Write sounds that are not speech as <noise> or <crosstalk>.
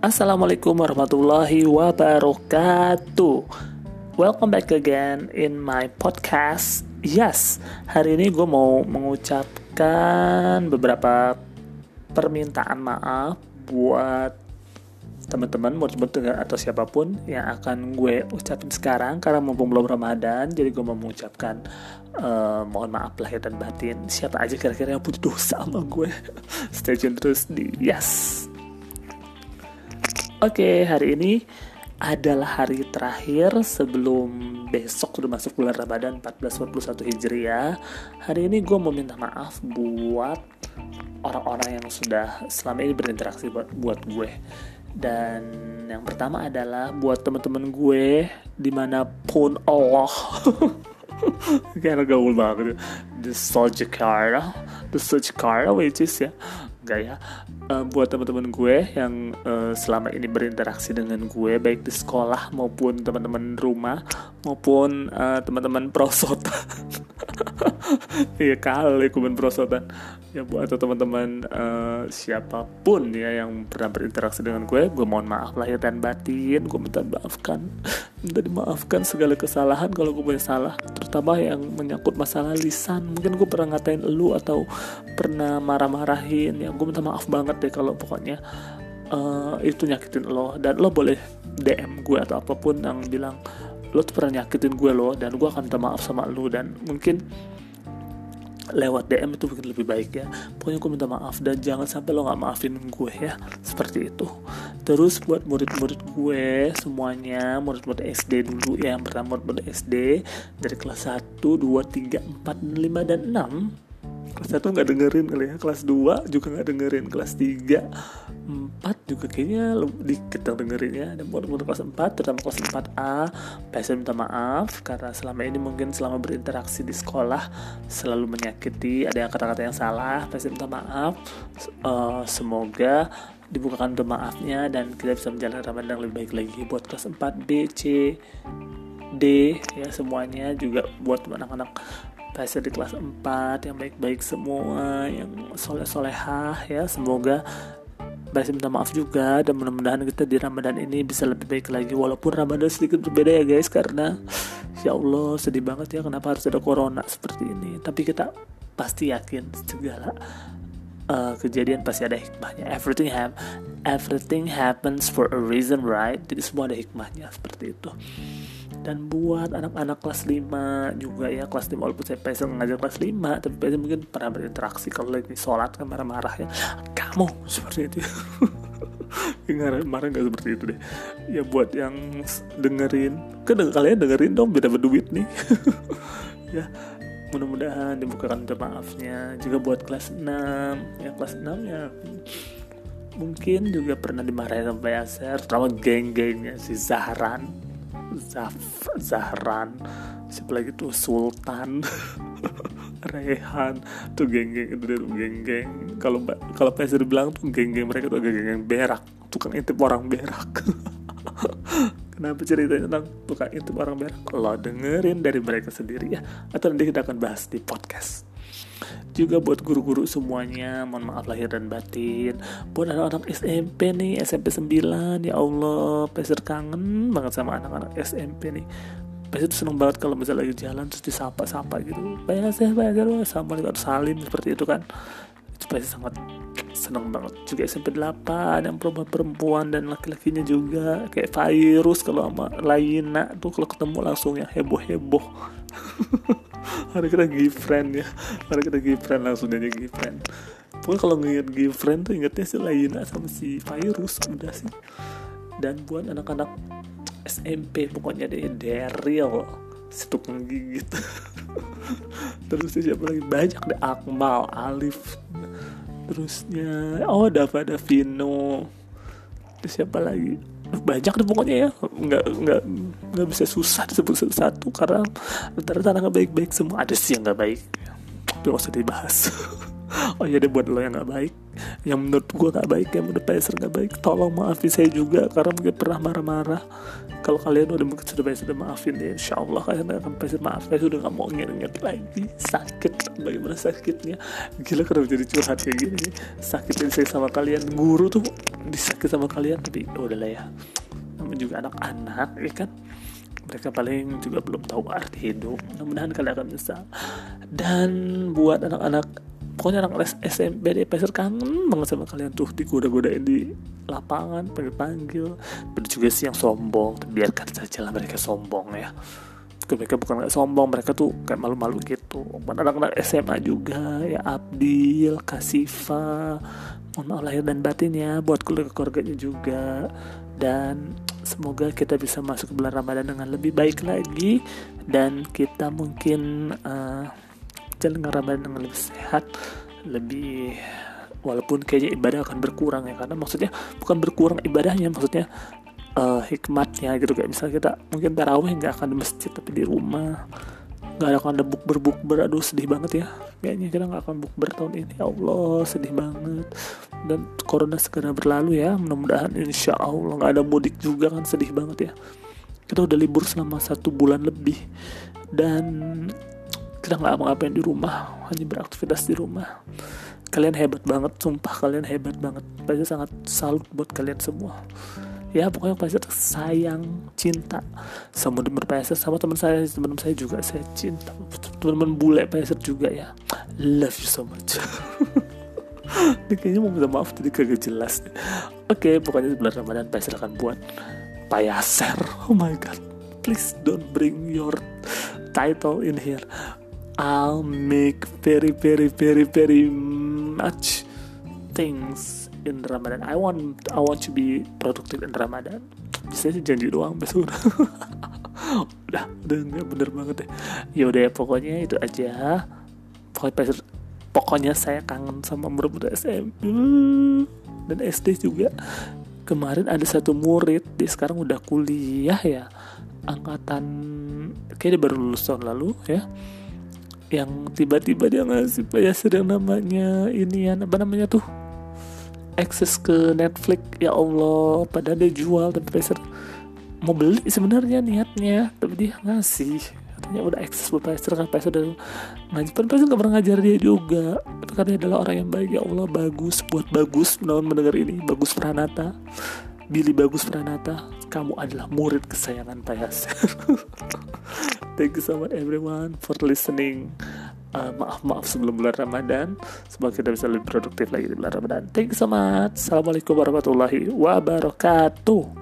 Assalamualaikum warahmatullahi wabarakatuh. Welcome back again in my podcast. Yes, hari ini gue mau mengucapkan beberapa permintaan maaf buat teman-teman, murid-murid atau siapa pun yang akan gue ucapin sekarang karena mumpung belum Ramadan, jadi gue mau mengucapkan uh, mohon maaf lahir dan batin. Siapa aja kira-kira yang punya dosa sama gue? <laughs> Stay tune terus di Yes. Oke, hari ini adalah hari terakhir sebelum besok sudah masuk bulan Ramadan 1441 Hijriah. Hari ini gue mau minta maaf buat orang-orang yang sudah selama ini berinteraksi buat buat gue. Dan yang pertama adalah buat teman-teman gue di mana pun Allah. <laughs> Kayak gaul banget. The car the car which is ya enggak ya. Uh, buat teman-teman gue yang uh, selama ini berinteraksi dengan gue baik di sekolah maupun teman-teman rumah maupun uh, teman-teman prosotan <laughs> iya kali kuben prosotan ya buat teman-teman uh, siapa pun ya yang pernah berinteraksi dengan gue gue mohon maaf lahir dan batin. Gue minta maafkan minta dimaafkan segala kesalahan kalau gue punya salah. Terutama yang menyangkut masalah lisan. Mungkin gue pernah ngatain lu atau pernah marah-marahin. Ya gue minta maaf banget deh kalau pokoknya uh, itu nyakitin lo. Dan lo boleh DM gue atau apa pun yang bilang lo tuh pernah nyakitin gue lo dan gue akan minta maaf sama lo dan mungkin lewat DM itu mungkin lebih baik ya. Pokoknya gue minta maaf dan jangan sampai lo nggak maafin gue ya seperti itu. Terus buat murid-murid gue semuanya murid-murid SD dulu ya yang pertama murid-murid SD dari kelas 1, 2, 3, 4, 5, dan 6 kelas 1 nggak dengerin kali ya kelas 2 juga nggak dengerin kelas 3 4 juga kayaknya dikit yang dengerin ya. Dan buat kelas 4 terutama kelas 4A PSN minta maaf karena selama ini mungkin selama berinteraksi di sekolah selalu menyakiti. Ada kata-kata yang salah PSN minta maaf. Uh, semoga dibukakan untuk maafnya dan kita bisa menjalani Ramadan yang lebih baik lagi. Buat kelas 4 B C D ya semuanya juga buat anak-anak pasir di kelas 4 yang baik-baik semua yang soleh-solehah ya. Semoga Baik minta maaf juga dan mudah-mudahan kita di Ramadan ini bisa lebih baik lagi. Walaupun Ramadan sedikit berbeda ya guys karena ya Allah sedih banget ya kenapa harus ada corona seperti ini. Tapi kita pasti yakin segala uh, kejadian pasti ada hikmahnya. Everything have everything happens for a reason right? Jadi semua ada hikmahnya seperti itu dan buat anak-anak kelas 5 juga ya kelas 5 walaupun saya pengen ngajar kelas 5 tapi pengen mungkin pernah berinteraksi kalau lagi sholat kan marah-marah ya. Kamu seperti itu. <laughs> Marah marah nggak seperti itu deh. Ya buat yang dengerin kan kalian dengerin dong beda berduit nih. <laughs> Ya mudah-mudahan dibukakan maafnya juga buat kelas 6 ya kelas 6 ya mungkin juga pernah dimarahin sama Yaser terutama geng-gengnya si Zahran Zaf Zahran. Siapa lagi tuh? Sultan. <laughs> Rehan. Tuh geng-geng itu tuh geng-geng. Kalau kalau PSR bilang tuh geng-geng mereka tuh geng-geng berak. Tukang intip orang berak. <laughs> Kenapa ceritanya tentang tukang intip orang berak? Lo dengerin dari mereka sendiri ya. Atau nanti kita akan bahas di podcast juga buat guru-guru semuanya mohon maaf lahir dan batin. Buat anak-anak SMP nih SMP 9 ya Allah peser kangen banget sama anak-anak SMP nih. Pasti tuh seneng banget kalau misalnya lagi jalan terus disapa-sapa gitu. Banyak sih, banyak sih, sama harus salim seperti itu kan. Itu pasti sangat seneng banget. Juga SMP 8 yang perempuan perempuan dan laki-lakinya juga. Kayak virus kalau sama Laina tuh kalau ketemu langsung ya heboh-heboh <laughs> hari kita give friend ya. Hari kita give friend langsung aja friend. Pokoknya kalau give friend tuh ingetnya si Laina sama si virus udah sih. Dan buat anak-anak SMP pokoknya deh Daryl. Si tukang gigit <laughs> terus siapa lagi? Banyak deh Akmal Alif. Terusnya oh Dava Davino terus siapa lagi banyak deh pokoknya ya. Nggak nggak nggak bisa susah disebut satu-satu karena rata-rata nggak baik-baik semua. Ada sih yang nggak baik. Tapi usah dibahas <laughs> oh iya deh buat lo yang nggak baik yang menurut gue gak baik yang menurut Pacer gak baik tolong maafin saya juga karena mungkin pernah marah-marah. Kalau kalian udah mungkin sudah Pacer udah maafin ya Insya Allah kalian akan Pacer maaf saya sudah gak mau inget-inget lagi sakit bagaimana sakitnya. Gila kenapa jadi curhat kayak gini sakit saya sama kalian guru tuh disakit sama kalian tapi ya udahlah ya. Namanya juga anak-anak ya kan? Mereka paling juga belum tahu arti hidup. Mudah-mudahan kalian akan bisa. Dan buat anak-anak pokoknya anak SMP di Pacer kangen banget sama kalian. Tuh digoda-godain di lapangan panggil-panggil ada juga sih yang sombong. Biarkan saja lah mereka sombong ya. Mereka bukan kayak sombong mereka tuh kayak malu-malu gitu. Anak-anak SMA juga ya Abdil Kasifa mohon maaf lahir dan batin ya buat keluarga-keluarganya juga. Dan semoga kita bisa masuk ke bulan Ramadan dengan lebih baik lagi. Dan kita mungkin uh, Ramadan dengan lebih sehat lebih walaupun kayaknya ibadah akan berkurang ya karena maksudnya bukan berkurang ibadahnya maksudnya uh, hikmatnya gitu. Kayak misalnya kita mungkin tarawih nggak akan di masjid tapi di rumah nggak akan ada bukber bukber aduh sedih banget ya. Kayaknya kita nggak akan bukber tahun ini. Ya Allah sedih banget. Dan corona segera berlalu ya mudah-mudahan insya Allah. Nggak ada mudik juga kan sedih banget ya. Kita udah libur selama satu bulan lebih. Dan kita nggak ngapain di rumah hanya beraktivitas di rumah. Kalian hebat banget sumpah kalian hebat banget. Pasti sangat salut buat kalian semua. Ya pokoknya Pfizer sayang cinta. Sama teman Pfizer sama teman saya teman saya juga saya cinta. Teman-teman bule Pfizer juga ya. Love you so much. <laughs> Ini kayaknya mau minta maaf tadi kagak jelas oke okay, pokoknya bulan Ramadan Pfizer akan buat payaser oh my god. Please don't bring your title in here I'll make very very very very much things in Ramadan. I want I want to be productive in Ramadan. Bisa sih janji doang besok. <laughs> Udah udah nggak bener banget deh. Ya udah ya pokoknya itu aja. Pokoknya pokoknya saya kangen sama murid-murid SMP dan SD juga. Kemarin ada satu murid di sekarang udah kuliah ya. Angkatan kayaknya baru lulus tahun lalu ya yang tiba-tiba dia ngasih payasir yang namanya ini ya apa namanya tuh? Akses ke Netflix. Ya Allah padahal dia jual tapi Pfizer mau beli sebenarnya niatnya tapi dia ngasih. Katanya udah akses buat Pfizer kan Pfizer udah ngajar kan Pfizer gak pernah ngajar dia juga. Tapi dia adalah orang yang baik. Ya Allah bagus buat bagus. Menawan mendengar ini. Bagus Pranata. Billy Bagus Pranata kamu adalah murid kesayangan Pfizer <laughs> thank you so much everyone for listening. Uh, maaf maaf sebelum bulan Ramadan. Semoga kita bisa lebih produktif lagi di bulan Ramadan. Thank you so much. Assalamualaikum warahmatullahi wabarakatuh